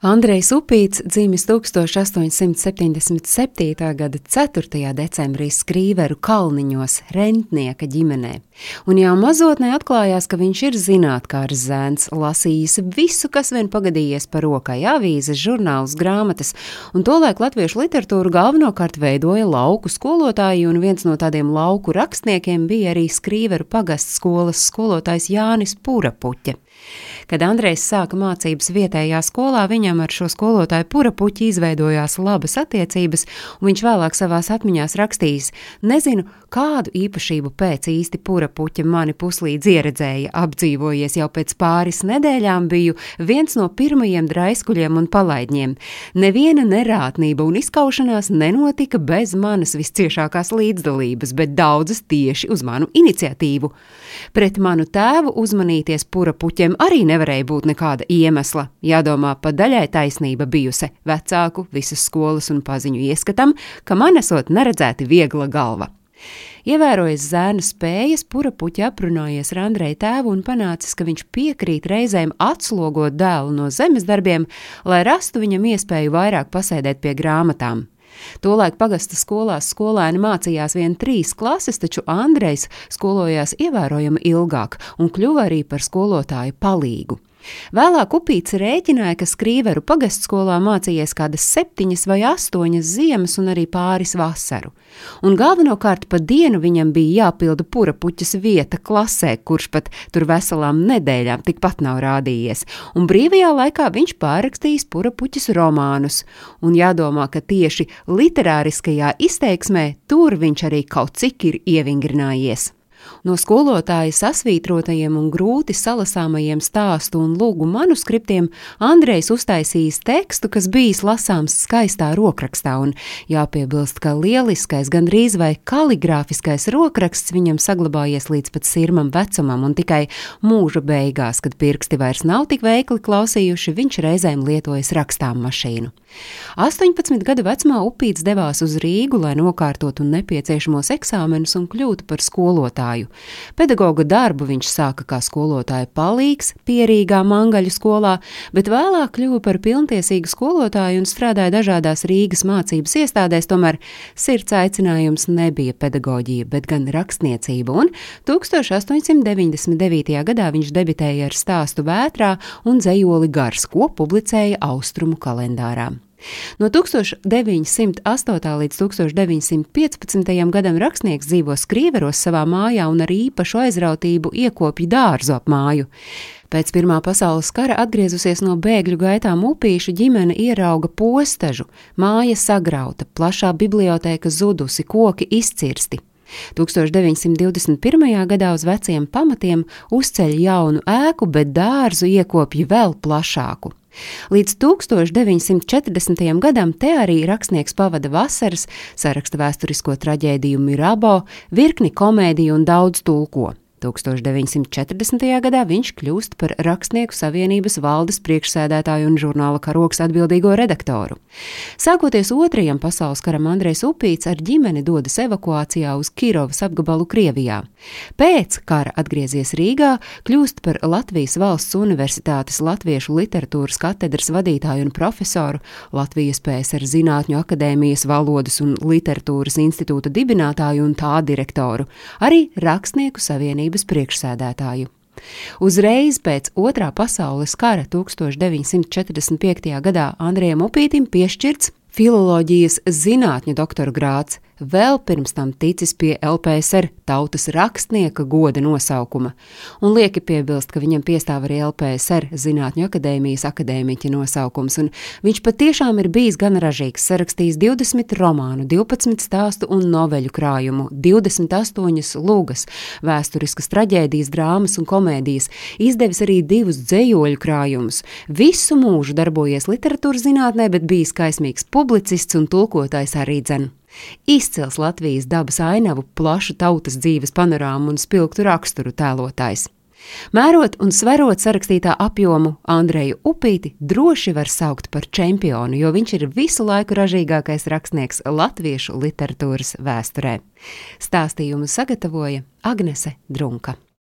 Andrejs Upīts dzimis 1877. gada 4. decembrī Skrīveru kalniņos, rentnieka ģimenē. Un jau mazotnē atklājās, ka viņš ir zinātkārs zēns, lasījis visu, kas vien pagadījies par rokai, avīzes, žurnālus, grāmatas, un tolaik latviešu literatūru galvenokārt veidoja lauku skolotāji, un viens no tādiem lauku rakstniekiem bija arī Skrīveru pagasts skolas skolotājs Jānis Purapuķe. Kad Andrejs sāka mācības vietējā skolā, viņam ar šo skolotāju purapuķi izveidojās labas attiecības, un viņš vēlāk savās atmiņās rakstījis: Nezinu, kādu īpašību pēc īsti purapuķa mani puslīdz ieredzēja, apdzīvojies jau pēc pāris nedēļām, biju viens no pirmajiem draiskuļiem un palaidņiem. Neviena nerātnība un izkaušanās nenotika bez manas visciešākās līdzdalības, bet daudzas tieši uz manu iniciatīvu. Pret manu tēvu uzmanīties purapuķiem arī nevarēja būt nekāda iemesla. Jādomā, pa daļai taisnība bijusi vecāku, visas skolas un paziņu ieskatam, ka man esot neredzēti viegla galva. Ievērojis zēna spējas, pura puķa aprunājies ar Andreju tēvu un panācis, ka viņš piekrīt reizēm atslogot dēlu no zemes darbiem, lai rastu viņam iespēju vairāk pasēdēt pie grāmatām. Tolaik pagasta skolās skolēni mācījās vien trīs klases, taču Andrejs skolojās ievērojami ilgāk un kļuva arī par skolotāju palīgu. Vēlāk upīts rēķināja, ka skrīveru pagastskolā mācījies kādas septiņas vai astoņas ziemas un arī pāris vasaru. Un galvenokārt pa dienu viņam bija jāpilda pura puķis vieta klasē, kurš pat tur veselām nedēļām tikpat nav rādījies, un brīvajā laikā viņš pārrakstījis pura puķis romānus, un jādomā, ka tieši literāriskajā izteiksmē tur viņš arī kaut cik ir ievingrinājies. No skolotāja sasvītrotajiem un grūti salasāmajiem stāstu un lūgu manuskriptiem Andrejs uztaisījis tekstu, kas bijis lasāms skaistā rokrakstā, un jāpiebilst, ka lieliskais, gandrīz vai kaligrāfiskais rokraksts viņam saglabājies līdz pat sirmam vecumam, un tikai mūža beigās, kad pirksti vairs nav tik veikli klausījuši, viņš reizēm lietojas rakstām mašīnu. 18 gadu vecumā Upīts devās uz Rīgu, lai nokārtotu nepieciešamos eksāmenus un kļūtu par skolotāju skolotāju. Pedagoga darbu viņš sāka kā skolotāja palīgs pierīgā mangaļu skolā, bet vēlāk kļuva par pilntiesīgu skolotāju un strādāja dažādās Rīgas mācības iestādēs, tomēr sirds aicinājums nebija pedagoģija, bet gan rakstniecība, un 1899. gadā viņš debitēja ar stāstu vētrā un dzējoli gars, ko publicēja Austrumu kalendārā. No 1908. līdz 1915. gadam rakstnieks dzīvo Skrīveros savā mājā un ar īpašu aizrautību iekopja dārzu ap māju. Pēc Pirmā pasaules kara atgriezusies no bēgļu gaitām upīšu ģimene ierauga postažu, māja sagrauta, plašā bibliotēka zudusi, koki izcirsti. 1921. gadā uz veciem pamatiem uzceļ jaunu ēku, bet dārzu iekopja vēl plašāku. Līdz 1940. gadam te arī rakstnieks pavada vasaras, saraksta vēsturisko traģēdiju Mirabo, virkni komēdiju un daudz tulko. 1940. gadā viņš kļūst par Rakstnieku savienības valdes priekšsēdētāju un žurnāla karoks atbildīgo redaktoru. Sākoties otrajam pasaules karam, Andrēs Upīts ar ģimeni dodas evakuācijā uz Kirovas apgabalu Krievijā. Pēc kara atgriezies Rīgā, kļūst par Latvijas valsts universitātes latviešu literatūras katedras vadītāju un profesoru, Latvijas PSR Zinātņu akadēmijas valodas un literatūras institūta dibinātāju un tā direktoru, arī Rakstnieku savienības Savienības priekšsēdētāju. Uzreiz pēc Otrā pasaules kara 1945. gadā Andrijam Upītim piešķirts filoloģijas zinātņu doktora grāts, vēl pirms tam ticis pie LPSR tautas rakstnieka goda nosaukuma, un lieki piebilst, ka viņam piestāv arī LPSR Zinātņu akadēmijas akadēmiķa nosaukums, un viņš patiešām ir bijis gan ražīgs, sarakstījis 20 romānu, 12 stāstu un noveļu krājumu, 28 lūgas, vēsturiskas traģēdijas, drāmas un komēdijas, izdevis arī divus dzējoļu krājumus, visu mūžu darbojies literatūras zinātnē, bet bijis kaismīgs publicists un tulkotājs arī dzen. Izcils Latvijas dabas ainavu, plašu tautas dzīves panorāmu un spilgtu raksturu tēlotājs. Mērot un sverot sarakstītā apjomu, Andreju Upīti droši var saukt par čempionu, jo viņš ir visu laiku ražīgākais rakstnieks latviešu literatūras vēsturē. Stāstījumu sagatavoja Agnese Drunka.